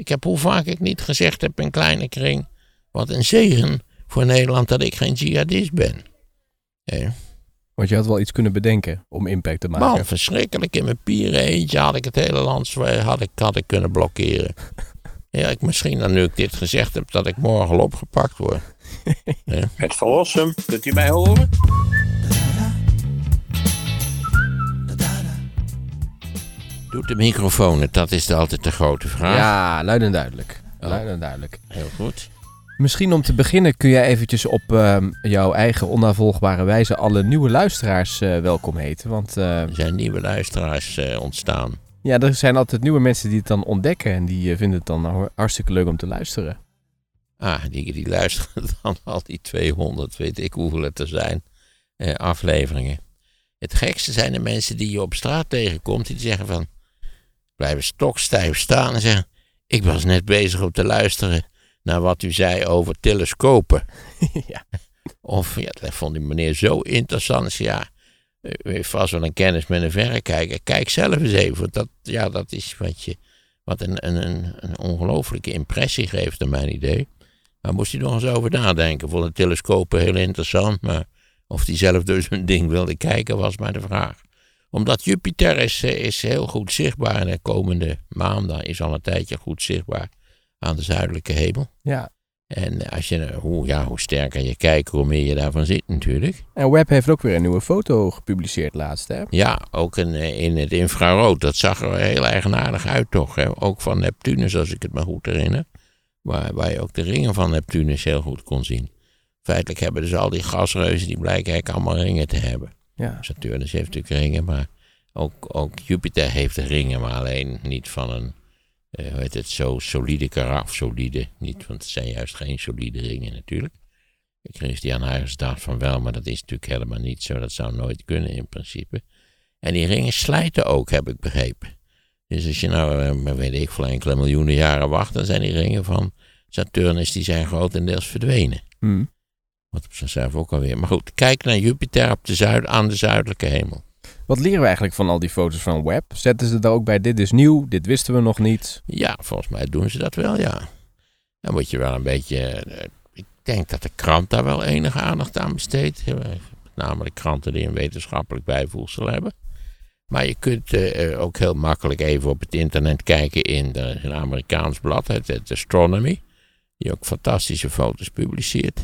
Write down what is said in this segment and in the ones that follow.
Ik heb hoe vaak ik niet gezegd heb in kleine kring. Wat een zegen voor Nederland dat ik geen jihadist ben. Eh, Want je had wel iets kunnen bedenken om impact te maken. man, verschrikkelijk. In mijn pieren eentje had ik het hele land had ik, had ik kunnen blokkeren. Ja, ik, misschien dan nu ik dit gezegd heb, dat ik morgen al opgepakt word. Het verlossen, kunt u mij horen? Doet de microfoon het? Dat is altijd de grote vraag. Ja, luid en duidelijk. Luid en duidelijk. Heel goed. Misschien om te beginnen kun jij eventjes op ehm, jouw eigen onnavolgbare wijze alle nieuwe luisteraars eh, welkom heten. Want eh, Er zijn nieuwe luisteraars eh, ontstaan. ja, er zijn altijd nieuwe mensen die het dan ontdekken en die vinden het dan hartstikke leuk om te luisteren. Ah, die, die luisteren dan al die 200, weet ik hoeveel het er zijn, afleveringen. Het gekste zijn de mensen die je op straat tegenkomt, die zeggen van, blijven stokstijf staan en zeggen, ik was net bezig om te luisteren naar wat u zei over telescopen. ja. Of, ja, dat vond die meneer zo interessant. Ja, vast wel een kennis met een verrekijker. Kijk zelf eens even. want Dat, ja, dat is wat, je, wat een, een, een, een ongelofelijke impressie geeft, naar mijn idee. Daar moest hij nog eens over nadenken. Vond de telescopen heel interessant, maar of hij zelf dus een ding wilde kijken, was maar de vraag. Omdat Jupiter is, eh, is heel goed zichtbaar en de komende maanden is al een tijdje goed zichtbaar aan de zuidelijke hemel. ja. En als je, hoe, ja, hoe sterker je kijkt, hoe meer je daarvan ziet natuurlijk. En Web heeft ook weer een nieuwe foto gepubliceerd laatst, hè? Ja, ook in, eh, in het infrarood. Dat zag er heel eigenaardig uit toch. Hè? Ook van Neptunus, als ik het me goed herinner. Waar, waar je ook de ringen van Neptunus heel goed kon zien. Feitelijk hebben dus al die gasreuzen, die blijken eigenlijk allemaal ringen te hebben. Ja. Saturnus heeft natuurlijk ringen, maar ook, ook Jupiter heeft ringen. Maar alleen niet van een, eh, hoe heet het, zo solide karakter. Solide, niet, want het zijn juist geen solide ringen natuurlijk. Christian Huygens dacht van wel, maar dat is natuurlijk helemaal niet zo. Dat zou nooit kunnen in principe. En die ringen slijten ook, heb ik begrepen. Dus als je nou, eh, weet ik, voor enkele miljoenen jaren wacht, dan zijn die ringen van Saturnus, die zijn grotendeels verdwenen. Hm. Wat op zichzelf ook alweer. Maar goed, kijk naar Jupiter op de zuid, aan de zuidelijke hemel. Wat leren we eigenlijk van al die foto's van Web? Zetten ze daar ook bij dit is nieuw, dit wisten we nog niet? Ja, volgens mij doen ze dat wel, ja. Dan moet je wel een beetje. eh, Ik denk dat de krant daar wel enige aandacht aan besteedt. Met name de kranten die een wetenschappelijk bijvoegsel hebben. Maar je kunt eh, ook heel makkelijk even op het internet kijken in de, een Amerikaans blad, het, het Astronomy. Die ook fantastische foto's publiceert.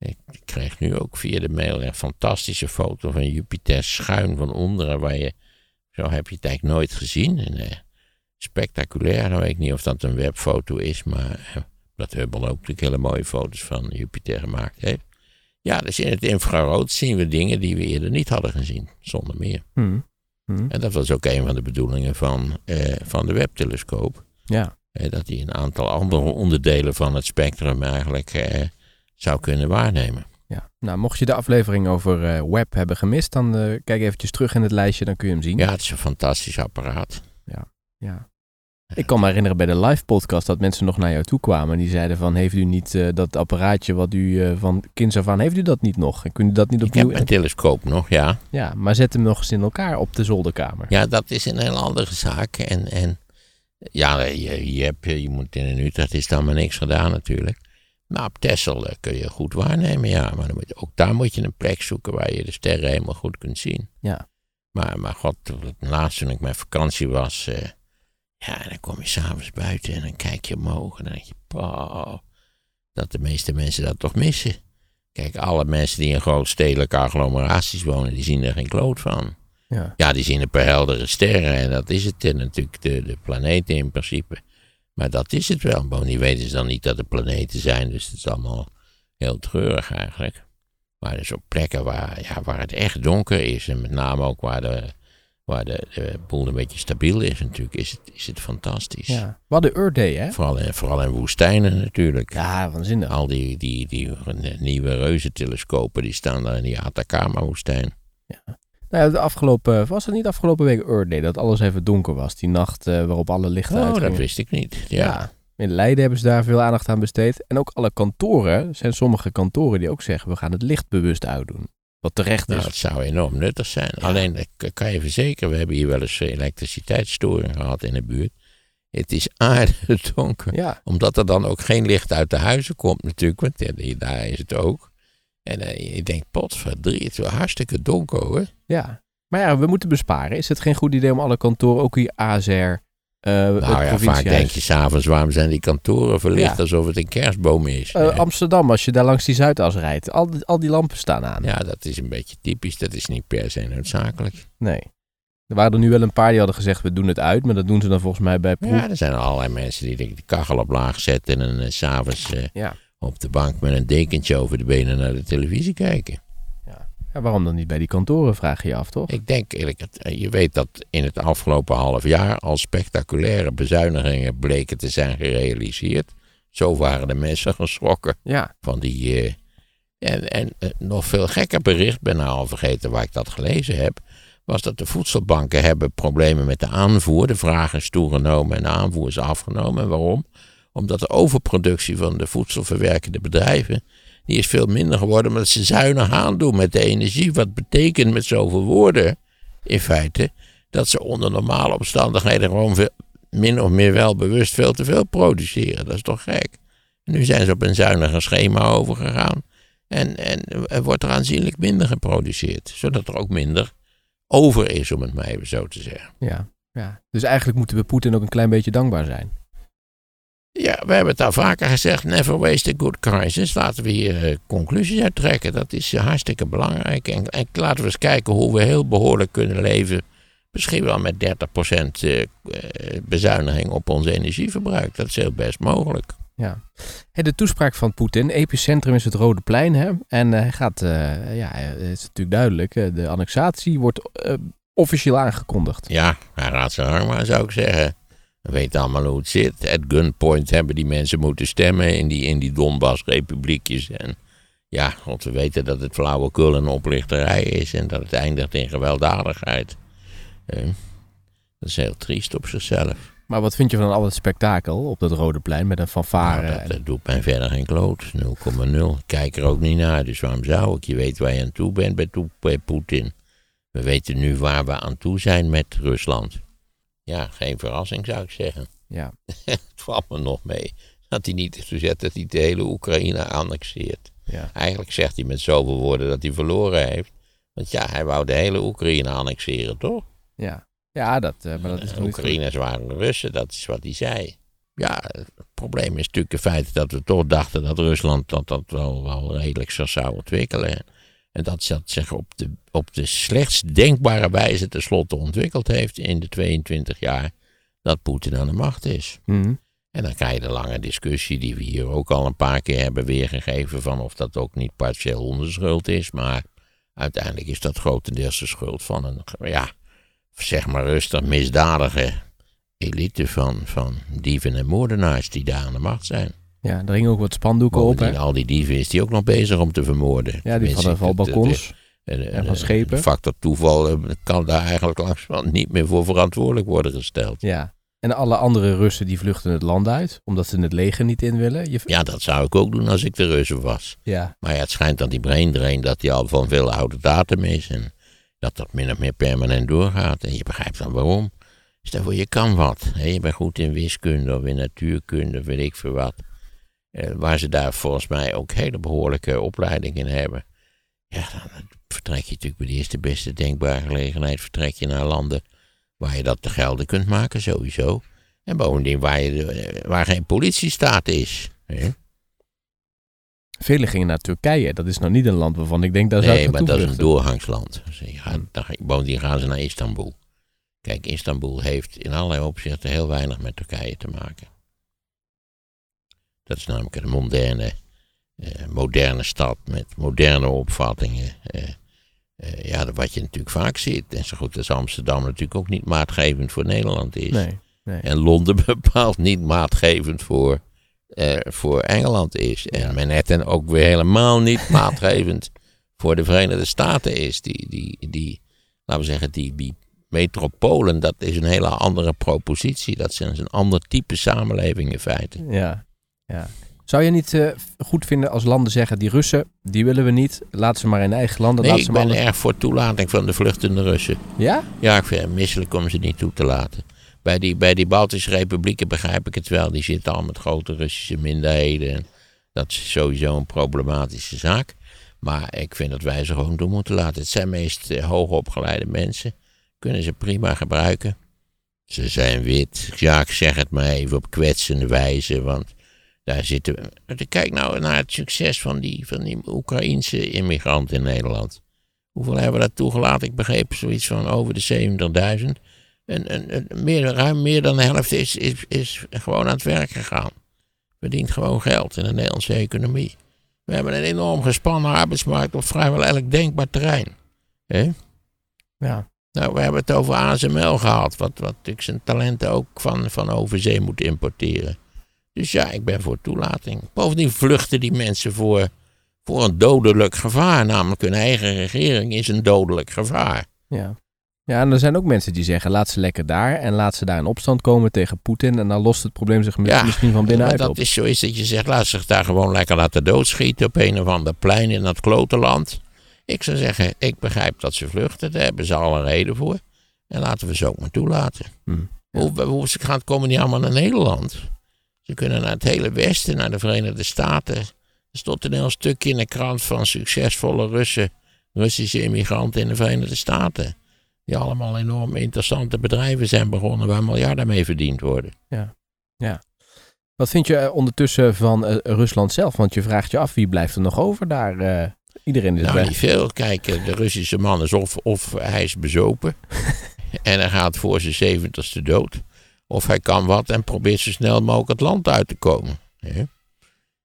Ik kreeg nu ook via de mail een fantastische foto van Jupiter schuin van onderen. Waar je, zo heb je het eigenlijk nooit gezien. En, eh, spectaculair. Nou weet ik niet of dat een webfoto is, maar eh, dat Hubble ook natuurlijk hele mooie foto's van Jupiter gemaakt heeft. Ja, dus in het infrarood zien we dingen die we eerder niet hadden gezien, zonder meer. Hm. Hm. En dat was ook een van de bedoelingen van, eh, van de webtelescoop. Ja. Eh, dat hij een aantal andere onderdelen van het spectrum eigenlijk eh, zou kunnen waarnemen. ja. Nou, mocht je de aflevering over eh, Web hebben gemist, dan eh, kijk eventjes terug in het lijstje, dan kun je hem zien. Ja, het is een fantastisch apparaat. Ja. Ik kan me herinneren bij de live podcast dat mensen nog naar jou toe kwamen. En die zeiden van, heeft u niet eh, dat apparaatje wat u van kinds af aan, heeft u dat niet nog? En kunt u dat niet Ik opnieuw... heb mijn telescoop nog, ja. Ja, maar zet hem nog eens in elkaar op de zolderkamer. Ja, dat is een heel andere zaak. En, en ja, je, je, hebt, je moet in Utrecht is dan maar niks gedaan natuurlijk. Maar op Texel kun je goed waarnemen, ja. Maar dan moet je, ook daar moet je een plek zoeken waar je de sterren helemaal goed kunt zien. Ja. Maar, maar god, laatst toen ik met vakantie was, eh, ja, dan kom je s'avonds buiten en dan kijk je omhoog en dan denk je, "Poh, dat de meeste mensen dat toch missen. Kijk, alle mensen die in grootstedelijke agglomeraties wonen, die zien er geen kloot van. Ja. Ja, die zien een paar heldere sterren en dat is het. Natuurlijk de, de planeten in principe. Maar dat is het wel. Bovendien weten ze dan niet dat er planeten zijn, dus het is allemaal heel treurig eigenlijk. Maar dus op plekken waar, ja, waar het echt donker is en met name ook waar de, waar de, de boel een beetje stabiel is natuurlijk, is het, is het fantastisch. ja. We hadden Earth Day, hè? Vooral, in, vooral in woestijnen natuurlijk. Ja, waanzinnig. Al die, die, die nieuwe reuzentelescopen die staan daar in die Atacama-woestijn. Nou, de afgelopen, was het niet afgelopen week Earth Day dat alles even donker was? Die nacht eh, waarop alle lichten Oh, dat wist ik niet. Ja. Ja. In Leiden hebben ze daar veel aandacht aan besteed. En ook alle kantoren, zijn sommige kantoren die ook zeggen, we gaan het licht bewust uitdoen. Wat terecht Nou, is. het zou enorm nuttig zijn. Alleen, ik kan je verzekeren, we hebben hier wel eens elektriciteitsstoring gehad in de buurt. Het is aardedonker. Ja, Omdat er dan ook geen licht uit de huizen komt natuurlijk. Want daar is het ook. En eh, je denkt, potverdrie, het is wel hartstikke donker hoor. Ja. Maar ja, we moeten besparen. Is het geen goed idee om alle kantoren, ook hier AZR, eh het Nou ja, vaak denk je s'avonds, waarom zijn die kantoren verlicht Ja. alsof het een kerstboom is? Eh, Eh, Amsterdam, als je daar langs die Zuidas rijdt, al die, al die lampen staan aan. ja, dat is een beetje typisch. Dat is niet per se noodzakelijk. Nee. Er waren er nu wel een paar die hadden gezegd, we doen het uit. Maar dat doen ze dan volgens mij bij proef. Ja, er zijn allerlei mensen die de kachel op laag zetten en eh, s s'avonds eh Ja. op de bank met een dekentje over de benen naar de televisie kijken. Ja, waarom dan niet bij die kantoren, vraag je je af, toch? Ik denk eerlijk, eh, je weet dat in het afgelopen half jaar al spectaculaire bezuinigingen bleken te zijn gerealiseerd. Zo waren de mensen geschrokken Ja, van die. eh, en en eh, nog veel gekker bericht, ben nou al vergeten waar ik dat gelezen heb. Was dat de voedselbanken hebben problemen met de aanvoer. De vraag is toegenomen en de aanvoer is afgenomen. En waarom? Omdat de overproductie van de voedselverwerkende bedrijven. Die is veel minder geworden omdat ze zuinig aandoen met de energie. Wat betekent met zoveel woorden, in feite, dat ze onder normale omstandigheden gewoon veel, min of meer wel bewust veel te veel produceren. Dat is toch gek? Nu zijn ze op een zuiniger schema overgegaan. En, en er wordt er aanzienlijk minder geproduceerd. Zodat er ook minder over is, om het maar even zo te zeggen. ja, ja. Dus eigenlijk moeten we Poetin ook een klein beetje dankbaar zijn. Ja, we hebben het al vaker gezegd. Never waste a good crisis. Laten we hier eh, conclusies uit trekken. Dat is eh, hartstikke belangrijk. En, en laten we eens kijken hoe we heel behoorlijk kunnen leven. Misschien wel met 30% eh, bezuiniging op ons energieverbruik. Dat is heel best mogelijk. Ja. Hey, de toespraak van Poetin, epicentrum is het Rode Plein. Hè? En hij gaat, ja, het is natuurlijk duidelijk, de annexatie wordt officieel aangekondigd. Ja, hij raadt zijn arm maar, zou ik zeggen. We weten allemaal hoe het zit. At gunpoint hebben die mensen moeten stemmen in die, in die Donbass-republiekjes. En ja, want we weten dat het flauwekul en oplichterij is en dat het eindigt in gewelddadigheid. Eh, dat is heel triest op zichzelf. Maar wat vind je van al het spektakel op dat Rode Plein met een fanfare? Nou, dat, doet mij verder geen kloot. 0,0. Ik kijk er ook niet naar, dus waarom zou ik? Je weet waar je aan toe bent bij, toe- bij Poetin. We weten nu waar we aan toe zijn met Rusland. Ja, geen verrassing zou ik zeggen. ja. Het valt me nog mee dat hij niet is gezet dat hij de hele Oekraïne annexeert. Ja. Eigenlijk zegt hij met zoveel woorden dat hij verloren heeft. Want ja, hij wou de hele Oekraïne annexeren, toch? Ja, ja dat, eh, maar dat is niet Oekraïners waren de Russen, dat is wat hij zei. Ja, het probleem is natuurlijk het feit dat we toch dachten dat Rusland dat, dat wel, wel redelijk zo zou ontwikkelen. En dat dat zich op de, op de slechtst denkbare wijze tenslotte ontwikkeld heeft in de 22 jaar dat Poetin aan de macht is. Mhm. En dan krijg je de lange discussie die we hier ook al een paar keer hebben weergegeven van of dat ook niet partieel onze schuld is. Maar uiteindelijk is dat grotendeels de schuld van een, ja, zeg maar rustig misdadige elite van, van dieven en moordenaars die daar aan de macht zijn. Ja, er hingen ook wat spandoeken op. Hè? Bovendien, al die dieven is die ook nog bezig om te vermoorden. Ja, die van de valbalkons. de- de- de- en van schepen. De factor toeval eh, kan daar eigenlijk langzamerhand niet meer voor verantwoordelijk worden gesteld. Ja. En alle andere Russen die vluchten het land uit, omdat ze het leger niet in willen. Je... Ja, dat zou ik ook doen als ik de Russen was. Ja. Maar ja, het schijnt dat die brain drain dat die al van veel oude datum is. En dat dat min of meer permanent doorgaat. En je begrijpt dan waarom. Stel voor, je kan wat. Hè? Je bent goed in wiskunde of in natuurkunde, weet ik veel wat. Eh, waar ze daar volgens mij ook hele behoorlijke opleiding in hebben. Ja, dan vertrek je natuurlijk bij de eerste beste denkbare gelegenheid. Vertrek je naar landen waar je dat te gelden kunt maken, sowieso. En bovendien waar, je, de- waar geen politiestaat is. Hè? Velen gingen naar Turkije. Dat is nou niet een land waarvan ik denk, daar zou Nee, maar dat is een doorgangsland. Dus ga- bovendien gaan ze naar Istanbul. Kijk, Istanbul heeft in allerlei opzichten heel weinig met Turkije te maken. Dat is namelijk een moderne, eh, moderne stad met moderne opvattingen. eh, eh, ja, wat je natuurlijk vaak ziet. En zo goed als Amsterdam natuurlijk ook niet maatgevend voor Nederland is. Nee, nee. En Londen bepaald niet maatgevend voor, eh, voor Engeland is. En. Manhattan ook weer helemaal niet maatgevend voor de Verenigde Staten is. Die, die, die laten we zeggen, die, die metropolen, dat is een hele andere propositie. Dat is een ander type samenleving in feite. Ja, ja. Zou je niet eh, goed vinden als landen zeggen, die Russen, die willen we niet. Laat ze maar in eigen landen. Nee, laat ik ze maar ben erg voor toelating van de vluchtende Russen. Ja? Ja, ik vind het misselijk om ze niet toe te laten. bij die, bij die Baltische republieken begrijp ik het wel. Die zitten al met grote Russische minderheden. En dat is sowieso een problematische zaak. Maar ik vind dat wij ze gewoon doen moeten laten. Het zijn meest uh, hoogopgeleide mensen. Kunnen ze prima gebruiken. Ze zijn wit. Ja, ik zeg het maar even op kwetsende wijze. Want daar zitten we. Kijk nou naar het succes van die, van die Oekraïnse immigranten in Nederland. Hoeveel hebben we daar toegelaten? Ik begreep zoiets van over de 70.000. En, en, meer, ruim meer dan de helft is, is, is gewoon aan het werk gegaan. Verdient gewoon geld in de Nederlandse economie. We hebben een enorm gespannen arbeidsmarkt op vrijwel elk denkbaar terrein. He? Ja. Nou, we hebben het over ASML gehad, wat, wat natuurlijk zijn talenten ook van, van overzee moet importeren. Dus ja, ik ben voor toelating. Bovendien vluchten die mensen voor, voor een dodelijk gevaar. Namelijk hun eigen regering is een dodelijk gevaar. Ja. Ja, en er zijn ook mensen die zeggen: laat ze lekker daar en laat ze daar in opstand komen tegen Poetin. En dan lost het probleem zich Ja, misschien van binnenuit dat op. is zo is dat je zegt, laat zich daar gewoon lekker laten doodschieten op een of ander plein in dat klote land. Ik zou zeggen, ik begrijp dat ze vluchten, daar hebben ze alle reden voor. En laten we ze ook maar toelaten. Hmm. Hoe, hoe, ze gaan komen niet allemaal naar Nederland. Ze kunnen naar het hele Westen, naar de Verenigde Staten. Er stond een heel stukje in de krant van succesvolle Russen, Russische immigranten in de Verenigde Staten. Die allemaal enorm interessante bedrijven zijn begonnen waar miljarden mee verdiend worden. Wat vind je eh, ondertussen van eh, Rusland zelf? Want je vraagt je af wie blijft er nog over daar. eh, iedereen is Nou, weg. niet veel. Kijk, de Russische man is of, of hij is bezopen. en hij gaat voor zijn zeventigste dood. Of hij kan wat en probeert zo snel mogelijk het land uit te komen. hè.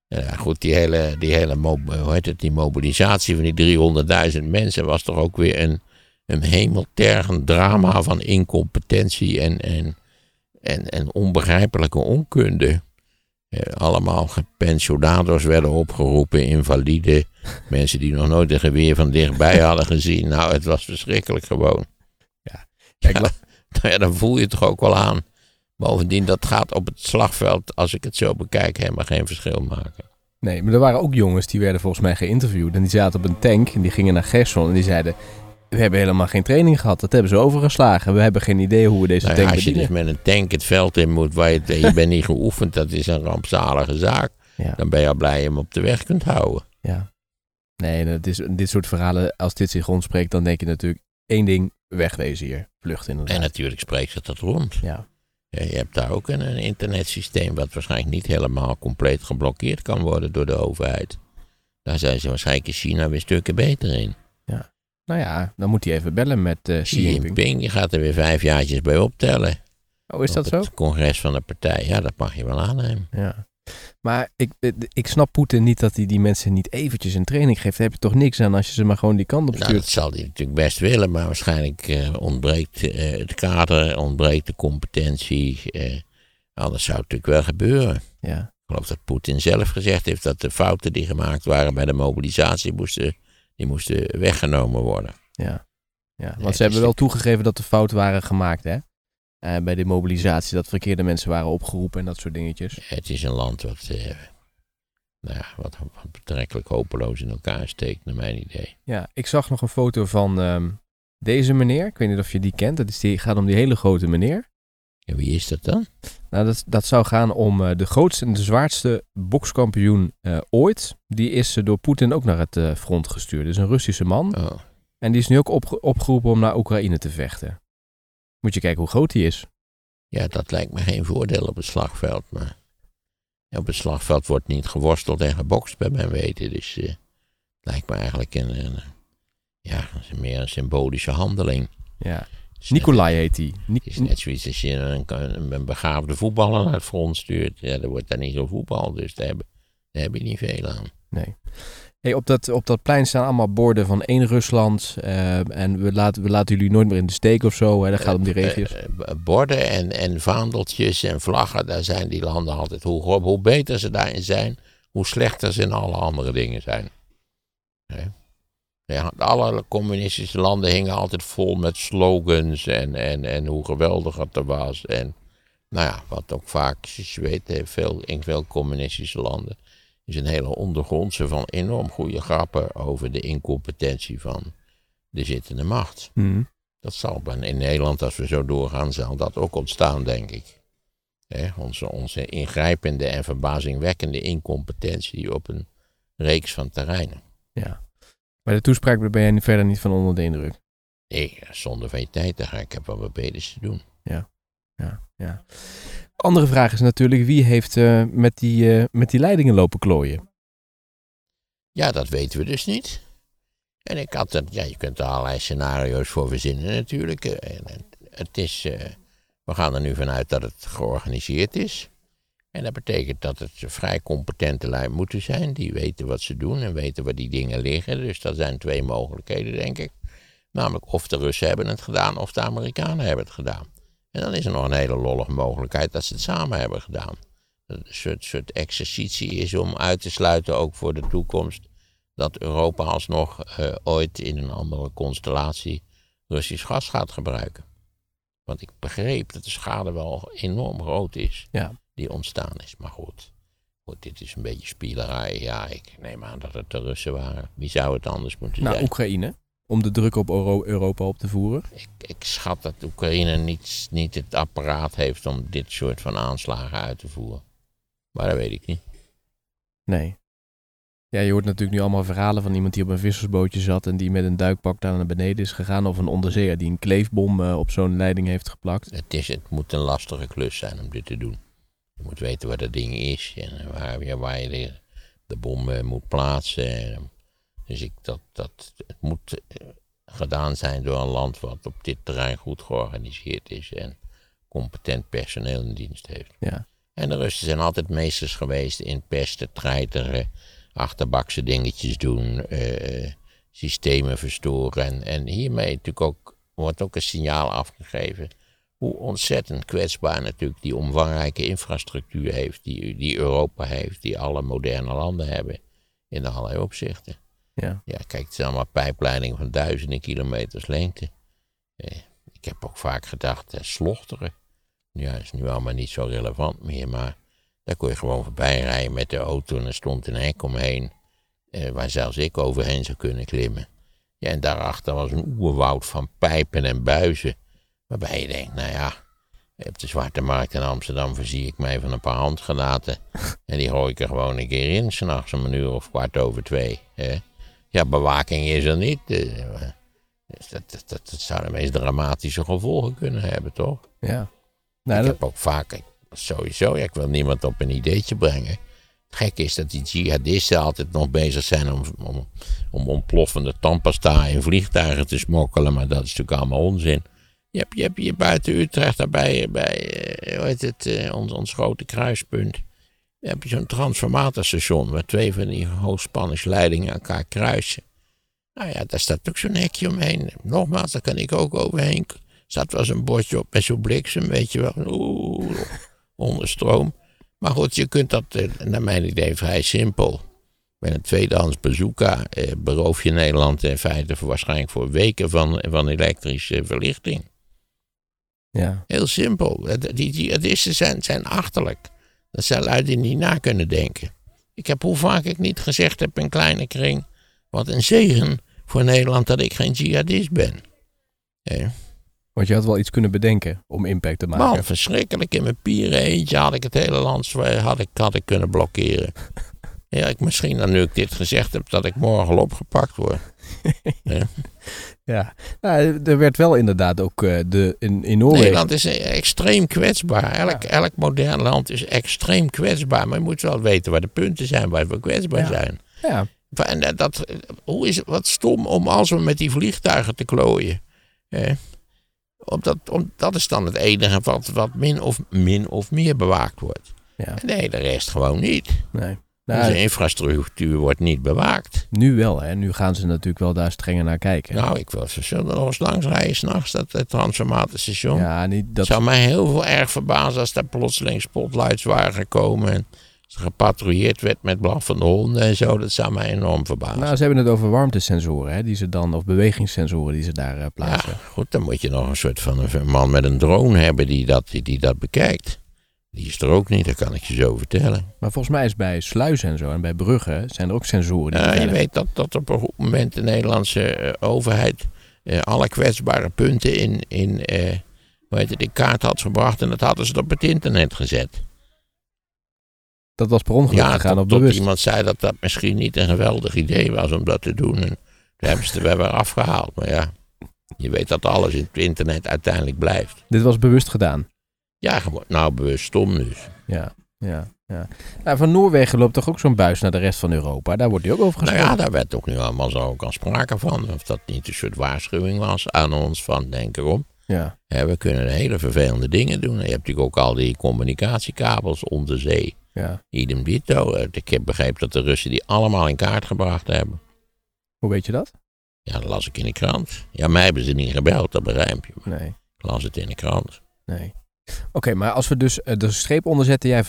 Ja, goed, die hele, die hele hoe heet het, die mobilisatie van die 300.000 mensen was toch ook weer een, een hemeltergend drama van incompetentie en, en, en, en onbegrijpelijke onkunde. Allemaal pensionados werden opgeroepen, invalide, mensen die nog nooit een geweer van dichtbij hadden gezien. Nou, het was verschrikkelijk gewoon. Ja, wat- nou ja, dan voel je het toch ook wel aan. Bovendien, dat gaat op het slagveld, als ik het zo bekijk, helemaal geen verschil maken. Nee, maar er waren ook jongens die werden volgens mij geïnterviewd. En die zaten op een tank en die gingen naar Gerson. En die zeiden: We hebben helemaal geen training gehad. Dat hebben ze overgeslagen. We hebben geen idee hoe we deze Nou ja, tank als je dus met een tank het veld in moet, waar je, je bent niet geoefend, dat is een rampzalige zaak. Ja. Dan ben je al blij je hem op de weg kunt houden. Ja. Nee, dat is, dit soort verhalen, als dit zich rondspreekt, dan denk je natuurlijk één ding: wegwezen hier. Vlucht inderdaad. En natuurlijk spreekt het dat rond. Ja. Ja, Je hebt daar ook een, een internetsysteem wat waarschijnlijk niet helemaal compleet geblokkeerd kan worden door de overheid. Daar zijn ze waarschijnlijk in China weer stukken beter in. Nou ja, dan moet hij even bellen met eh Xi Jinping. Jinping die gaat er weer vijf jaartjes bij optellen. Oh, is dat op zo? het congres van de partij. Ja, dat mag je wel aannemen. Ja. Maar ik, ik snap Poetin niet dat hij die mensen niet eventjes een training geeft. Daar heb je toch niks aan als je ze maar gewoon die kant op Nou, stuurt. dat zal hij natuurlijk best willen, maar waarschijnlijk eh, ontbreekt eh, het kader, ontbreekt de competentie. eh, anders zou het natuurlijk wel gebeuren. Ja. Ik geloof dat Poetin zelf gezegd heeft dat de fouten die gemaakt waren bij de mobilisatie moesten, die moesten weggenomen worden. Ja, ja. want ze hebben is wel toegegeven dat er fouten waren gemaakt, hè? Eh, bij de mobilisatie, dat verkeerde mensen waren opgeroepen en dat soort dingetjes. Het is een land wat, eh, nou ja, wat, wat betrekkelijk hopeloos in elkaar steekt, naar mijn idee. Ja, ik zag nog een foto van ehm, deze meneer. Ik weet niet of je die kent. Dat is die, gaat om die hele grote meneer. En wie is dat dan? Nou, dat, dat zou gaan om eh, de grootste en de zwaarste bokskampioen ooit. Die is door Poetin ook naar het front gestuurd. Dus een Russische man. Oh, En die is nu ook opge- opgeroepen om naar Oekraïne te vechten. Moet je kijken hoe groot die is. ja, dat lijkt me geen voordeel op het slagveld, maar op het slagveld wordt niet geworsteld en gebokst, bij mijn weten. Dus het lijkt me eigenlijk een, een ja, meer een symbolische handeling. Ja. Net- Nikolai heet die. Ni- Het is net zoiets als je een, een, een begaafde voetballer naar het front stuurt. Ja, dan wordt daar niet zo voetbal, dus daar heb, daar heb je niet veel aan. Nee. Hey, op, dat, op dat plein staan allemaal borden van één Rusland. eh, en we laten, we laten jullie nooit meer in de steek of zo. Hè? Dat gaat om die regio's. Eh, eh, borden en, en vaandeltjes en vlaggen, daar zijn die landen altijd. Hoe, hoe beter ze daarin zijn, hoe slechter ze in alle andere dingen zijn. Ja, alle communistische landen hingen altijd vol met slogans en, en, en hoe geweldig het er was. En nou ja, wat ook vaak, zoals je weet, veel, in veel communistische landen is een hele ondergrondse van enorm goede grappen over de incompetentie van de zittende macht. Mhm. Dat zal in Nederland, als we zo doorgaan, zal dat ook ontstaan, denk ik. Onze, onze ingrijpende en verbazingwekkende incompetentie op een reeks van terreinen. Ja. Maar de toespraak ben jij verder niet van onder de indruk? Nee, zonder van je tijd gaan. Ik heb wel wat beters te doen. Ja, ja, ja. Andere vraag is natuurlijk, wie heeft uh, met, die, uh, met die leidingen lopen klooien? Ja, dat weten we dus niet. En ik had ja, je kunt er allerlei scenario's voor verzinnen natuurlijk. En het is, we gaan er nu vanuit dat het georganiseerd is. En dat betekent dat het vrij competente lui moeten zijn. Die weten wat ze doen en weten waar die dingen liggen. Dus dat zijn twee mogelijkheden, denk ik. Namelijk of de Russen hebben het gedaan of de Amerikanen hebben het gedaan. En dan is er nog een hele lollige mogelijkheid dat ze het samen hebben gedaan. Dat een soort, soort exercitie is om uit te sluiten, ook voor de toekomst, dat Europa alsnog uh, ooit in een andere constellatie Russisch gas gaat gebruiken. Want ik begreep dat de schade wel enorm groot is ja. die ontstaan is. Maar goed, goed, dit is een beetje spielerij. Ja, ik neem aan dat het de Russen waren. Wie zou het anders moeten nou, zijn? Oekraïne om de druk op Europa op te voeren? Ik, ik schat dat Oekraïne niet, niet het apparaat heeft om dit soort van aanslagen uit te voeren. Maar dat weet ik niet. Nee. Ja, je hoort natuurlijk nu allemaal verhalen van iemand die op een vissersbootje zat en die met een duikpak daar naar beneden is gegaan. Of een onderzeeër die een kleefbom uh, op zo'n leiding heeft geplakt. Het, is, het moet een lastige klus zijn om dit te doen. Je moet weten waar dat ding is en waar, waar je de, de bom uh, moet plaatsen. Dus ik, dat, dat, het moet eh, gedaan zijn door een land wat op dit terrein goed georganiseerd is en competent personeel in dienst heeft. Ja. En de Russen zijn altijd meesters geweest in pesten, treiteren, achterbakse dingetjes doen, uh, systemen verstoren. En, en hiermee natuurlijk ook, wordt ook een signaal afgegeven hoe ontzettend kwetsbaar natuurlijk die omvangrijke infrastructuur heeft, die, die Europa heeft, die alle moderne landen hebben in allerlei opzichten. Ja. ja, kijk, het zijn allemaal pijpleidingen van duizenden kilometers lengte. Eh, ik heb ook vaak gedacht, eh, slochteren. Ja, is nu allemaal niet zo relevant meer, maar daar kon je gewoon voorbij rijden met de auto en er stond een hek omheen, eh, waar zelfs ik overheen zou kunnen klimmen. Ja, en daarachter was een oerwoud van pijpen en buizen, waarbij je denkt, nou ja, op de Zwarte Markt in Amsterdam verzie ik mij van een paar handgranaten. en die gooi ik er gewoon een keer in, s'nachts om een uur of kwart over twee. Hè. Ja, bewaking is er niet. Eh, dus dat, dat, dat, dat, zou de meest dramatische gevolgen kunnen hebben, toch? Ja. Nou, ik heb ook vaak, sowieso, ja, ik wil niemand op een ideetje brengen. Het gekke is dat die jihadisten altijd nog bezig zijn om, om, om ontploffende tandpasta in vliegtuigen te smokkelen, maar dat is natuurlijk allemaal onzin. Je hebt, je hebt hier buiten Utrecht, daarbij, bij, eh, hoe heet het, eh, ons, ons grote kruispunt heb je zo'n transformatorstation waar twee van die hoogspanningsleidingen elkaar kruisen. Nou ja, daar staat ook zo'n hekje omheen. Nogmaals, daar kan ik ook overheen. Er staat wel zo'n bordje op met zo'n bliksem, weet je wel. Oeh, onder stroom. Maar goed, je kunt dat, eh, naar mijn idee, vrij simpel. Met een tweedehands bazooka eh, beroof je Nederland in feite voor, waarschijnlijk voor weken van, van elektrische verlichting. Ja. Heel simpel. Die jihadisten zijn, zijn achterlijk. Dat zijn lui die niet na kunnen denken. Ik heb hoe vaak ik niet gezegd heb in kleine kring. Wat een zegen voor Nederland dat ik geen jihadist ben. Want je had wel iets kunnen bedenken om impact te maken. Man, verschrikkelijk. In mijn pieren eentje had ik het hele land had ik, had ik kunnen blokkeren. Ja, ik, misschien dan nu ik dit gezegd heb, dat ik morgen al opgepakt word. ja. Ja. Nou, er werd wel inderdaad ook uh, de, in, in Noorwegen... Nederland is extreem kwetsbaar. Elk, elk modern land is extreem kwetsbaar. Maar je moet wel weten waar de punten zijn waar we kwetsbaar ja. zijn. Ja. En dat, hoe is het wat stom om als we met die vliegtuigen te klooien. Eh, omdat, om, dat is dan het enige wat, wat min, of, min of meer bewaakt wordt. Ja. Nee, de rest gewoon niet. Nee. Nou, de infrastructuur wordt niet bewaakt. Nu wel, hè? Nu gaan ze natuurlijk wel daar strenger naar kijken. Nou, ik wil ze zullen nog eens langs rijden s'nachts, dat het transformatorstation. Ja, niet dat... zou mij heel veel erg verbazen als daar plotseling spotlights waren gekomen. En gepatrouilleerd werd met blaffende honden en zo. Dat zou mij enorm verbazen. Nou, ze hebben het over warmtesensoren, hè, die ze dan, of bewegingssensoren die ze daar uh, plaatsen. Ja, goed, dan moet je nog een soort van een man met een drone hebben die dat, die, die dat bekijkt. Die is er ook niet, dat kan ik je zo vertellen. Maar volgens mij is bij sluizen en zo en bij bruggen zijn er ook sensoren. Die ja, je weet dat, dat op een goed moment de Nederlandse overheid eh, alle kwetsbare punten in, in, eh, hoe heet het, in kaart had gebracht. En dat hadden ze op het internet gezet. Dat was per ongeluk Ja, gegaan tot, op tot bewust. iemand zei dat dat misschien niet een geweldig idee was om dat te doen. En toen hebben ze er weer afgehaald. Maar ja, je weet dat alles in het internet uiteindelijk blijft. Dit was bewust gedaan. Ja, gewoon, nou bewust stom dus. Ja, ja, ja. Nou, van Noorwegen loopt toch ook zo'n buis naar de rest van Europa? Daar wordt die ook over Nou gesproken. ja, daar werd ook nu allemaal zo ook al sprake van. Of dat niet een soort waarschuwing was aan ons van denk erom. ja. We kunnen hele vervelende dingen doen. Je hebt natuurlijk ook al die communicatiekabels onder zee. ja. Idem dito. Eh, Ik heb begrepen dat de Russen die allemaal in kaart gebracht hebben. Hoe weet je dat? Ja, dat las ik in de krant. Ja, mij hebben ze niet gebeld, dat begrijp je. Maar Nee, ik las het in de krant. nee. Oké, maar als we dus eh, de streep onderzetten, jij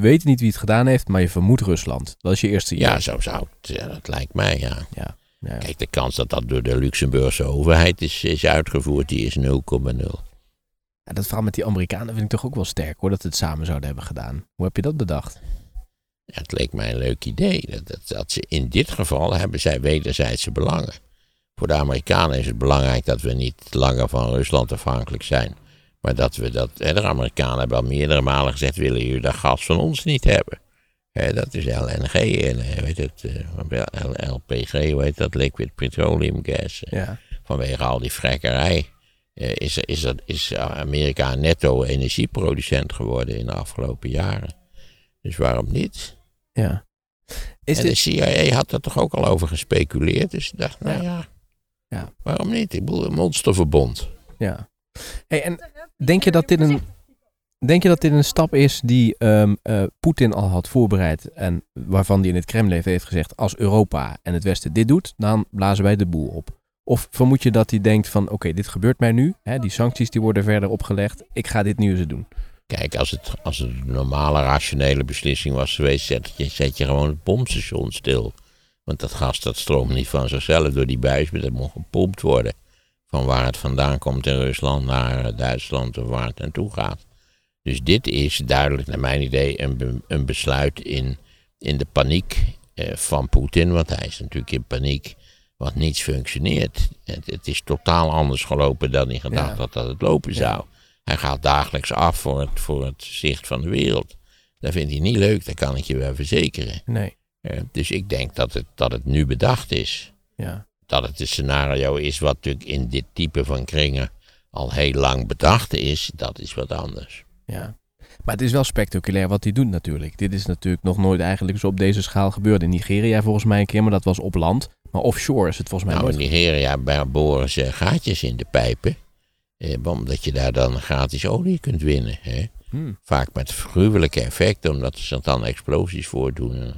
weet niet wie het gedaan heeft, maar je vermoedt Rusland. Dat is je eerste Ja, idee. zo zou het. Ja, dat lijkt mij, ja. Ja, ja. Kijk, de kans dat dat door de Luxemburgse overheid is, is uitgevoerd, die is 0,0. Ja, dat verhaal met die Amerikanen vind ik toch ook wel sterk hoor, dat ze het samen zouden hebben gedaan. Hoe heb je dat bedacht? Ja, het leek mij een leuk idee. Dat, dat, dat ze in dit geval hebben zij wederzijdse belangen. Voor de Amerikanen is het belangrijk dat we niet langer van Rusland afhankelijk zijn. Maar dat we dat. De Amerikanen hebben al meerdere malen gezegd: willen jullie dat gas van ons niet hebben? Dat is LNG en eh, weet het, eh, LPG, heet dat? Liquid Petroleum Gas. Eh, Ja, Vanwege al die vrekkerij eh, is, is, er- is Amerika een netto energieproducent geworden in de afgelopen jaren. Dus waarom niet? ja. Is en dit... de CIA had er toch ook al over gespeculeerd. Dus ik dacht, nou ja, Ja. waarom niet? Ik bedoel, een monsterverbond. Ja. Hey, en denk je dat dit een, denk je dat dit een stap is die ehm, eh, Poetin al had voorbereid en waarvan hij in het Kremlin heeft gezegd, als Europa en het Westen dit doet, dan blazen wij de boel op? Of vermoed je dat hij denkt van, oké, dit gebeurt mij nu, hè, die sancties die worden verder opgelegd, ik ga dit nu eens doen. Kijk, als het, als een normale, rationele beslissing was geweest, zet je, zet je gewoon het pompstation stil. Want dat gas dat stroomt niet van zichzelf door die buis, maar dat moet gepompt worden. Van waar het vandaan komt in Rusland naar Duitsland of waar het naartoe gaat. Dus dit is duidelijk, naar mijn idee, een, be- een besluit in, in de paniek eh, van Poetin. Want hij is natuurlijk in paniek, want niets functioneert. Het, het is totaal anders gelopen dan hij gedacht Ja. had dat het lopen zou. Hij gaat dagelijks af voor het, voor het zicht van de wereld. Dat vindt hij niet leuk, dat kan ik je wel verzekeren. Nee, Eh, dus ik denk dat het, dat het nu bedacht is. ja. Dat het een scenario is wat natuurlijk in dit type van kringen al heel lang bedacht is, dat is wat anders. Ja. Maar het is wel spectaculair wat hij doet natuurlijk. Dit is natuurlijk nog nooit eigenlijk zo op deze schaal gebeurd. In Nigeria volgens mij een keer, maar dat was op land. Maar offshore is het volgens mij Nou, in nooit. Nigeria bij- boren ze gaatjes in de pijpen, eh, omdat je daar dan gratis olie kunt winnen. Hè? Hmm. Vaak met gruwelijke effecten, omdat zich dan explosies voordoen.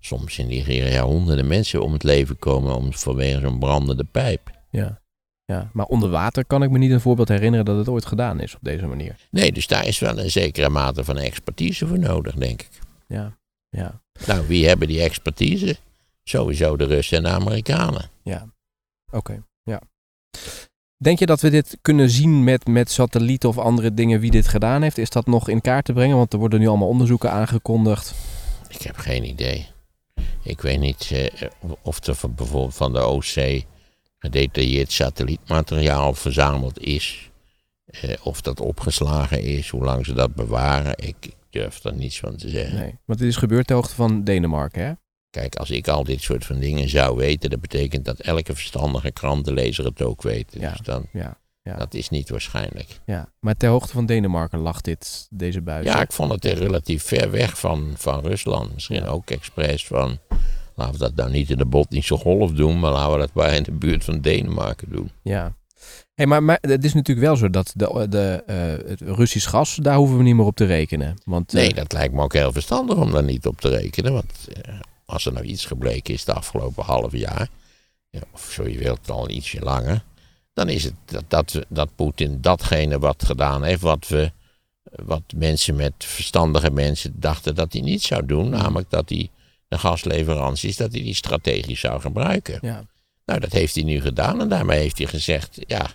Soms in Nigeria honderden mensen om het leven komen om, vanwege zo'n brandende pijp. Ja. ja. Maar onder water kan ik me niet een voorbeeld herinneren dat het ooit gedaan is op deze manier. Nee, dus daar is wel een zekere mate van expertise voor nodig, denk ik. Ja. Ja. Nou, wie hebben die expertise? Sowieso de Russen en de Amerikanen. Ja. Oké. Ja. Denk je dat we dit kunnen zien met, met satellieten of andere dingen wie dit gedaan heeft? Is dat nog in kaart te brengen? Want er worden nu allemaal onderzoeken aangekondigd. Ik heb geen idee. Ik weet niet eh, of er van, bijvoorbeeld van de OC gedetailleerd satellietmateriaal verzameld is. Eh, of dat opgeslagen is, hoe lang ze dat bewaren. Ik, ik durf daar niets van te zeggen. Nee. Want dit is gebeurd ter hoogte van Denemarken, hè? Kijk, als ik al dit soort van dingen zou weten, dat betekent dat elke verstandige krantenlezer het ook weet. Ja. Dus dan, Ja. Ja. dat is niet waarschijnlijk. ja. Maar ter hoogte van Denemarken lag dit, deze buis. Ja, ik vond het er relatief ver weg van, van Rusland. Misschien Ja. ook expres van, laten we dat nou niet in de Botnische Golf doen, maar laten we dat maar in de buurt van Denemarken doen. Ja. Hey, maar, maar het is natuurlijk wel zo dat de, de, eh, het Russisch gas, daar hoeven we niet meer op te rekenen. Want, eh, Nee, dat lijkt me ook heel verstandig om daar niet op te rekenen. Want eh, als er nou iets gebleken is de afgelopen half jaar, ja, of zo je wilt al ietsje langer, dan is het dat, dat, dat Poetin datgene wat gedaan heeft, wat we, wat mensen met verstandige mensen dachten dat hij niet zou doen, namelijk dat hij de gasleveranties, dat hij die strategisch zou gebruiken. ja. Nou, dat heeft hij nu gedaan en daarmee heeft hij gezegd, ja,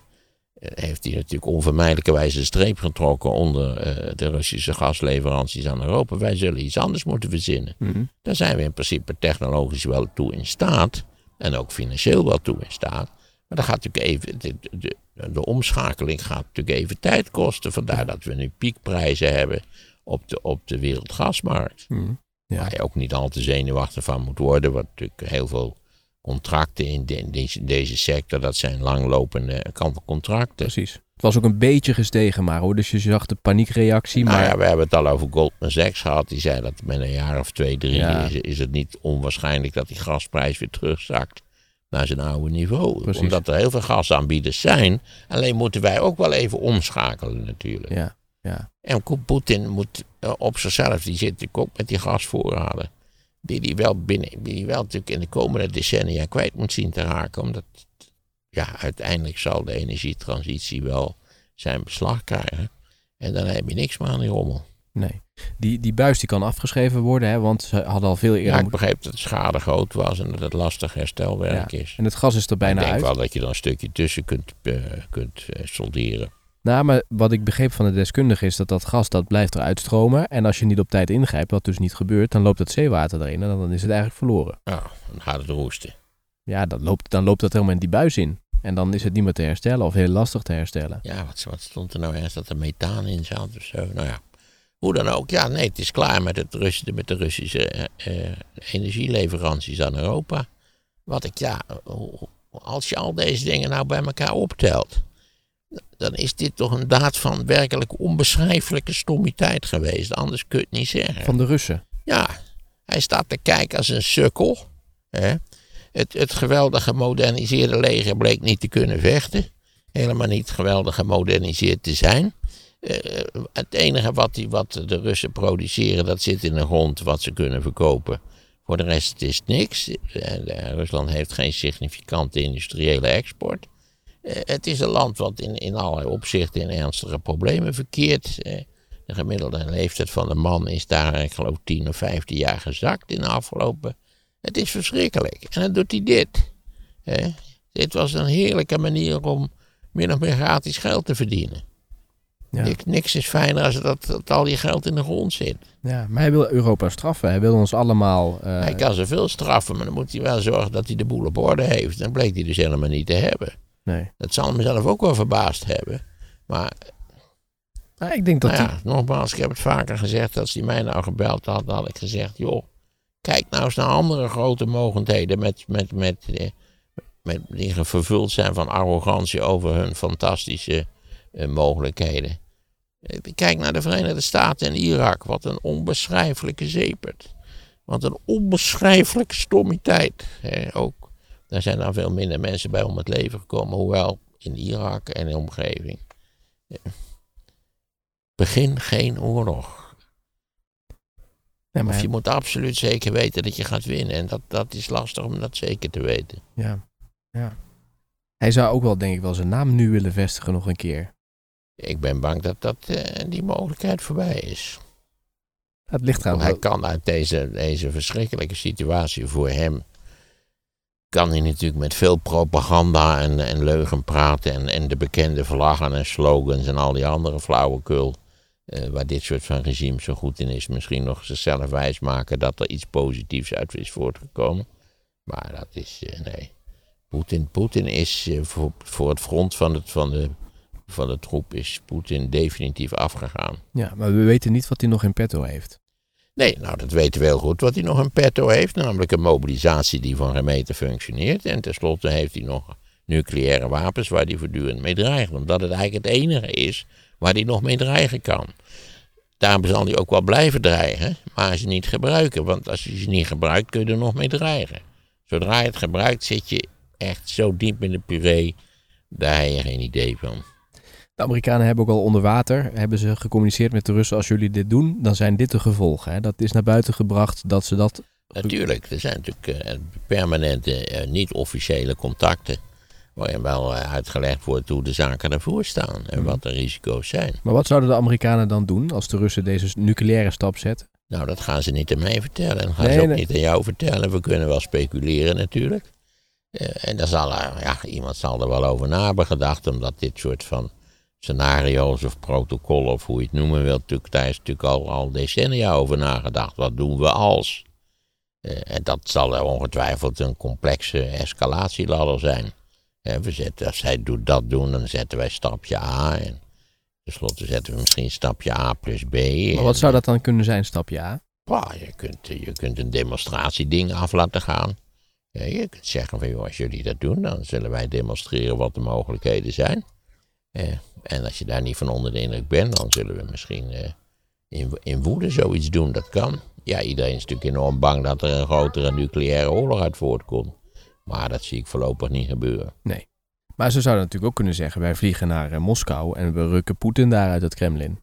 eh, heeft hij natuurlijk onvermijdelijkerwijs een streep getrokken onder eh, de Russische gasleveranties aan Europa. Wij zullen iets anders moeten verzinnen. Mhm. Daar zijn we in principe technologisch wel toe in staat en ook financieel wel toe in staat. Maar dat gaat natuurlijk even, de, de, de omschakeling gaat natuurlijk even tijd kosten. Vandaar dat we nu piekprijzen hebben op de, op de wereldgasmarkt. Hmm. Ja. Waar je ook niet al te zenuwachtig van moet worden. Want natuurlijk heel veel contracten in, de- in deze, deze sector, dat zijn langlopende contracten. Precies. Het was ook een beetje gestegen maar hoor. Dus je zag de paniekreactie. Nou Maar ja, we hebben het al over Goldman Sachs gehad. Die zei dat met een jaar of twee, drie Ja. is, is het niet onwaarschijnlijk dat die gasprijs weer terugzakt naar zijn oude niveau. Precies. Omdat er heel veel gasaanbieders zijn. Alleen moeten wij ook wel even omschakelen natuurlijk. ja, ja. En Poetin moet eh, op zichzelf, die zit natuurlijk ook met die gasvoorraden. Die hij wel binnen, die hij wel natuurlijk in de komende decennia kwijt moet zien te raken. Omdat, ja, uiteindelijk zal de energietransitie wel zijn beslag krijgen. En dan heb je niks meer aan die rommel. Nee. Die, die buis die kan afgeschreven worden, hè, want ze hadden al veel eerder... Ja, ik begreep dat de schade groot was en dat het lastig herstelwerk is. En het gas is er bijna ik denk uit. wel dat je er een stukje tussen kunt, eh, kunt eh, solderen. Nou, maar wat ik begreep van de deskundige is dat dat gas dat blijft eruit stromen. En als je niet op tijd ingrijpt, wat dus niet gebeurt, dan loopt het zeewater erin en dan is het eigenlijk verloren. Nou, dan gaat het roesten. Ja, dan loopt, dan loopt dat helemaal in die buis in. En dan is het niet meer te herstellen of heel lastig te herstellen. Ja, wat, wat stond er nou ergens dat er methaan in zat of zo? Nou ja, hoe dan ook. Ja, nee, het is klaar met, het Russische, met de Russische eh, eh, energieleveranties aan Europa. Wat ik, ja, als je al deze dingen nou bij elkaar optelt, dan is dit toch een daad van werkelijk onbeschrijfelijke stommiteit geweest. Anders kun je het niet zeggen. Van de Russen. Ja, hij staat te kijken als een sukkel. Hè. Het, het geweldig gemoderniseerde leger bleek niet te kunnen vechten. Helemaal niet geweldig gemoderniseerd te zijn. Eh, het enige wat, die, wat de Russen produceren, dat zit in de grond wat ze kunnen verkopen. Voor de rest is het niks. Eh, Rusland heeft geen significante industriële export. Eh, het is een land wat in, in allerlei opzichten in ernstige problemen verkeert. De gemiddelde leeftijd van de man is daar, ik geloof, 10 of 15 jaar gezakt in de afgelopen. Het is verschrikkelijk. En dan doet hij dit. Dit was een heerlijke manier om min of meer gratis geld te verdienen. Ja. Niks, niks is fijner als dat, dat al je geld in de grond zit. ja, maar hij wil Europa straffen. Hij wil ons allemaal... eh, hij kan ze veel straffen, maar dan moet hij wel zorgen dat hij de boel op orde heeft. Dan bleek hij dus helemaal niet te hebben. nee. Dat zal hem zelf ook wel verbaasd hebben. Maar Maar ik denk dat nou die- ja, nogmaals, ik heb het vaker gezegd. Als hij mij nou gebeld had, had ik gezegd: joh, kijk nou eens naar andere grote mogendheden. Met, met, met, eh, met, die vervuld zijn van arrogantie over hun fantastische eh, mogelijkheden. Kijk naar de Verenigde Staten en Irak. Wat een onbeschrijfelijke zeepert. Wat een onbeschrijfelijke stommiteit. Ook. Daar zijn dan veel minder mensen bij om het leven gekomen. Hoewel in Irak en in de omgeving. Begin geen oorlog. Nee, maar Of je moet absoluut zeker weten dat je gaat winnen. En dat, dat is lastig om dat zeker te weten. ja. ja. Hij zou ook wel, denk ik, wel zijn naam nu willen vestigen nog een keer. Ik ben bang dat, dat eh, die mogelijkheid voorbij is. Het ligt Hij trouwens kan uit deze, deze verschrikkelijke situatie voor hem. Kan hij natuurlijk met veel propaganda en, en leugen praten. En, en de bekende vlaggen en slogans en al die andere flauwekul. eh, waar dit soort van regime zo goed in is. Misschien nog zichzelf wijsmaken dat er iets positiefs uit is voortgekomen. Maar dat is, eh, nee. Poetin, Poetin is voor, voor het front van, het, van, de, van de troep is Poetin definitief afgegaan. Ja, maar we weten niet wat hij nog in petto heeft. Nee, nou dat weten we heel goed wat hij nog in petto heeft. Namelijk een mobilisatie die van gemeten functioneert. En tenslotte heeft hij nog nucleaire wapens waar hij voortdurend mee dreigt. Omdat het eigenlijk het enige is waar hij nog mee dreigen kan. Daarom zal hij ook wel blijven dreigen, maar ze niet gebruiken. Want als je ze niet gebruikt, kun je er nog mee dreigen. Zodra je het gebruikt, zit je echt zo diep in de puree. Daar heb je geen idee van. De Amerikanen hebben ook al onder water, hebben ze gecommuniceerd met de Russen, als jullie dit doen, dan zijn dit de gevolgen. Hè? Dat is naar buiten gebracht dat ze dat... Natuurlijk, er zijn natuurlijk eh, permanente, eh, niet-officiële contacten. Waarin wel eh, uitgelegd wordt hoe de zaken ervoor staan en Mhm. wat de risico's zijn. Maar wat zouden de Amerikanen dan doen als de Russen deze nucleaire stap zetten? Nou, dat gaan ze niet aan mij vertellen. En dat gaan Nee, ze ook nee. niet aan jou vertellen. We kunnen wel speculeren natuurlijk. En daar zal er, ja, iemand zal er wel over na hebben gedacht, omdat dit soort van scenario's of protocollen, of hoe je het noemen wilt, natuurlijk, daar is natuurlijk al, al decennia over nagedacht. Wat doen we als? Eh, en dat zal ongetwijfeld een complexe escalatieladder zijn. Hè, we zetten, als zij doet dat doen, dan zetten wij stapje A. En tenslotte zetten we misschien stapje A plus B. Maar wat zou dat dan kunnen zijn, stapje A? Je, kunt, je kunt een demonstratieding af laten gaan. Ja, je kunt zeggen van, joh, als jullie dat doen, dan zullen wij demonstreren wat de mogelijkheden zijn. Eh, en als je daar niet van onder de indruk bent, dan zullen we misschien eh, in, in woede zoiets doen. Dat kan. Ja, iedereen is natuurlijk enorm bang dat er een grotere nucleaire oorlog uit voortkomt. Maar dat zie ik voorlopig niet gebeuren. Nee. Maar ze zouden natuurlijk ook kunnen zeggen, wij vliegen naar eh, Moskou en we rukken Poetin daar uit het Kremlin.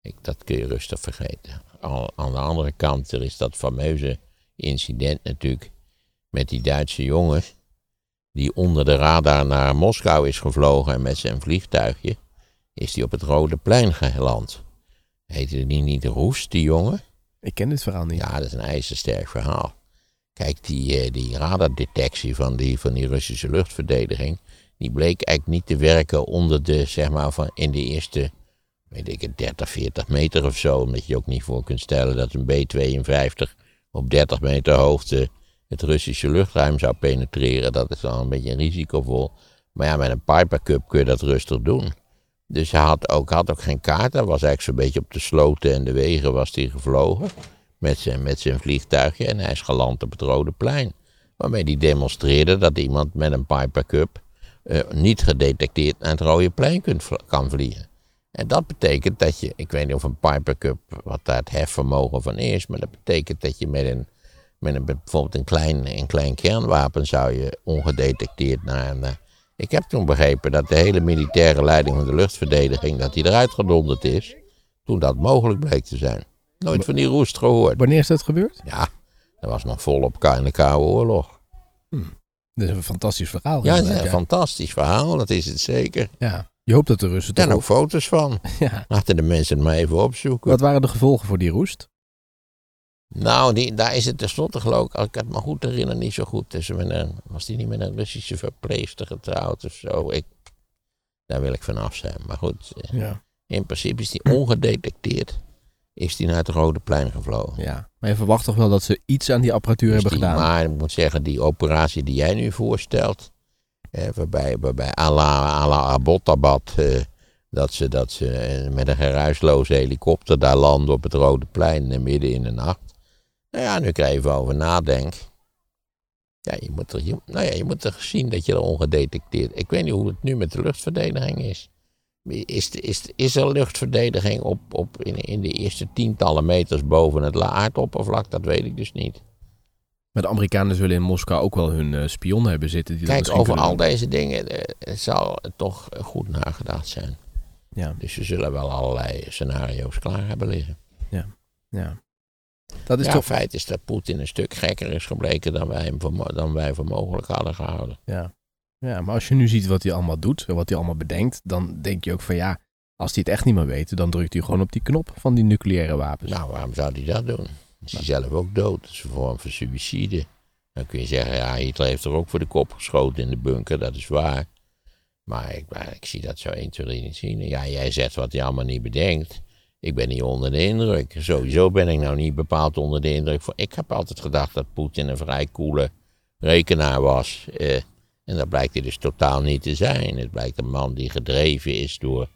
Ik, dat kun je rustig vergeten. Al, aan de andere kant, er is dat fameuze incident natuurlijk met die Duitse jongen die onder de radar naar Moskou is gevlogen en met zijn vliegtuigje is die op het Rode Plein geland. Heette die niet Roest, die jongen? Ik ken dit verhaal niet. Ja, dat is een ijzersterk verhaal. Kijk, die, eh, die radardetectie van die, van die Russische luchtverdediging, die bleek eigenlijk niet te werken onder de, zeg maar, van in de eerste, weet ik het, 30, 40 meter of zo. Omdat je ook niet voor kunt stellen dat een B-52 op 30 meter hoogte het Russische luchtruim zou penetreren. Dat is dan een beetje risicovol. Maar ja, met een Piper Cup kun je dat rustig doen. Dus hij had ook, had ook geen kaart. Hij was eigenlijk zo'n beetje op de sloten en de wegen was hij gevlogen. Met zijn, met zijn vliegtuigje. En hij is geland op het Rode Plein. Waarmee hij demonstreerde dat iemand met een Piper Cup eh, niet gedetecteerd naar het Rode Plein kan vliegen. En dat betekent dat je, ik weet niet of een Piper Cup, wat daar het hefvermogen van is, maar dat betekent dat je met een, met een bijvoorbeeld een klein, een klein kernwapen zou je ongedetecteerd naar een. eh, Ik heb toen begrepen dat de hele militaire leiding van de luchtverdediging, dat die eruit gedonderd is, toen dat mogelijk bleek te zijn. Nooit van die roest gehoord. Wanneer is dat gebeurd? Ja, dat was nog volop in de Koude Oorlog. Dat is een fantastisch verhaal. Ja, is een fantastisch verhaal, dat is het zeker. ja. Je hoopt dat de Russen Er zijn ook foto's van. Ja. Laten de mensen het maar even opzoeken. Wat waren de gevolgen voor die roest? Nou, die, daar is het tenslotte geloof ik, als ik het me goed herinner, niet zo goed. Met een, was die niet met een Russische verpleegster getrouwd of zo? Ik, daar wil ik vanaf zijn. Maar goed, eh, Ja. in principe is die ongedetecteerd. Is die naar het Rode Plein gevlogen. ja. Maar je verwacht toch wel dat ze iets aan die apparatuur Dus hebben die- gedaan? Maar ik moet zeggen, die operatie die jij nu voorstelt, eh, waarbij, waarbij à la, à la Abbottabad, eh, dat ze, dat ze eh, met een geruisloze helikopter daar landen op het Rode Plein midden in de nacht. Nou ja, nu ik er even over nadenk. Ja, je moet, er, je, nou ja, je moet er zien dat je er ongedetecteerd... Ik weet niet hoe het nu met de luchtverdediging is. Is, is, is er luchtverdediging op, op in, in de eerste tientallen meters boven het la- aardoppervlak? Dat weet ik dus niet. Maar de Amerikanen zullen in Moskou ook wel hun eh, spion hebben zitten. Die Kijk, over al doen. deze dingen eh, zal het toch eh, goed nagedacht zijn. Ja, Dus ze zullen wel allerlei scenario's klaar hebben liggen. ja. Dat is ja, toch... feit is dat Poetin een stuk gekker is gebleken dan wij, hem voor, dan wij voor mogelijk hadden gehouden. Ja. ja, maar als je nu ziet wat hij allemaal doet en wat hij allemaal bedenkt, dan denk je ook van ja, als hij het echt niet meer weet, dan drukt hij gewoon op die knop van die nucleaire wapens. Nou, waarom zou hij dat doen? Is hij zelf ook dood? Dat is een vorm van suïcide. Dan kun je zeggen, ja, Hitler heeft er ook voor de kop geschoten in de bunker, dat is waar. Maar ik, maar ik zie dat zo 1, 2, 3 niet zien. Ja, jij zegt wat hij allemaal niet bedenkt. Ik ben niet onder de indruk. Sowieso ben ik nou niet bepaald onder de indruk. Ik heb altijd gedacht dat Poetin een vrij koele rekenaar was. Eh, en dat blijkt hij dus totaal niet te zijn. Het blijkt een man die gedreven is door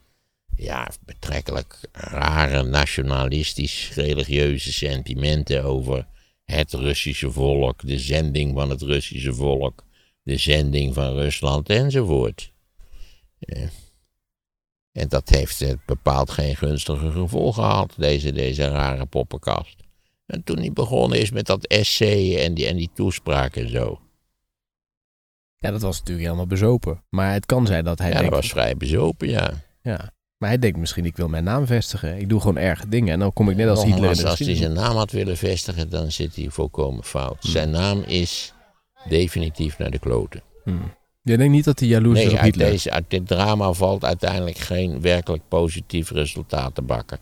ja, betrekkelijk rare nationalistisch-religieuze sentimenten over het Russische volk, de zending van het Russische volk, de zending van Rusland enzovoort. Eh, En dat heeft bepaald geen gunstige gevolgen gehad, deze, deze rare poppenkast. En toen hij begonnen is met dat essay en die, en die toespraak en zo. Ja, dat was natuurlijk helemaal bezopen. Maar het kan zijn dat hij ja, dat was vrij bezopen, ja. Ja. Maar hij denkt misschien, ik wil mijn naam vestigen. Ik doe gewoon erge dingen. En dan kom ik net als Hitler in de als hij zijn naam had willen vestigen, dan zit hij volkomen fout. Zijn naam is definitief naar de kloten. Hmm. Je denkt niet dat hij jaloers is Nee, op uit, Hitler? deze, uit dit drama valt uiteindelijk geen werkelijk positief resultaat te bakken.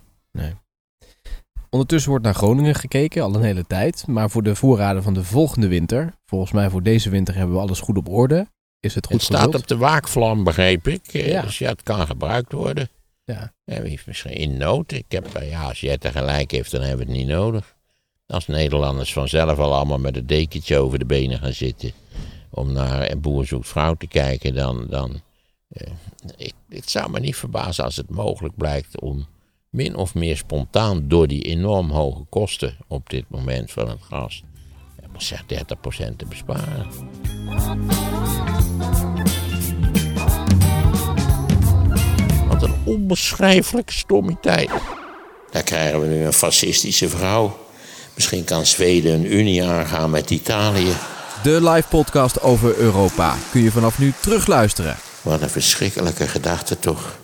Ondertussen wordt naar Groningen gekeken, al een hele tijd. Maar voor de voorraden van de volgende winter, volgens mij voor deze winter hebben we alles goed op orde. Is het goed het staat op de waakvlam, begreep ik. Eh, Ja. Dus ja, het kan gebruikt worden. Ja. En wie heeft misschien in nood. Ik heb, eh, ja, als jij tegelijk heeft, dan hebben we het niet nodig. Als Nederlanders vanzelf al allemaal met een dekentje over de benen gaan zitten. Om naar een boer zoekt vrouw te kijken, dan. dan eh, ik, het zou me niet verbazen als het mogelijk blijkt om min of meer spontaan door die enorm hoge kosten op dit moment van het gas, zeg 30% te besparen. Wat een onbeschrijfelijk stommiteit. Daar krijgen we nu een fascistische vrouw. Misschien kan Zweden een unie aangaan met Italië. De live podcast over Europa kun je vanaf nu terugluisteren. Wat een verschrikkelijke gedachte toch.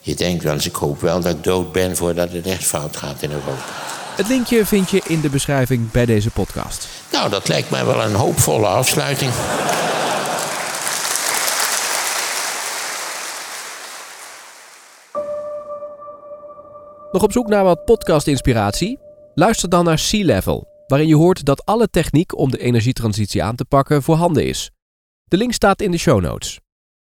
Je denkt wel eens, ik hoop wel dat ik dood ben voordat het echt fout gaat in Europa. Het linkje vind je in de beschrijving bij deze podcast. Nou, dat lijkt mij wel een hoopvolle afsluiting. Nog op zoek naar wat podcast-inspiratie? Luister dan naar Sea Level, waarin je hoort dat alle techniek om de energietransitie aan te pakken voorhanden is. De link staat in de show notes.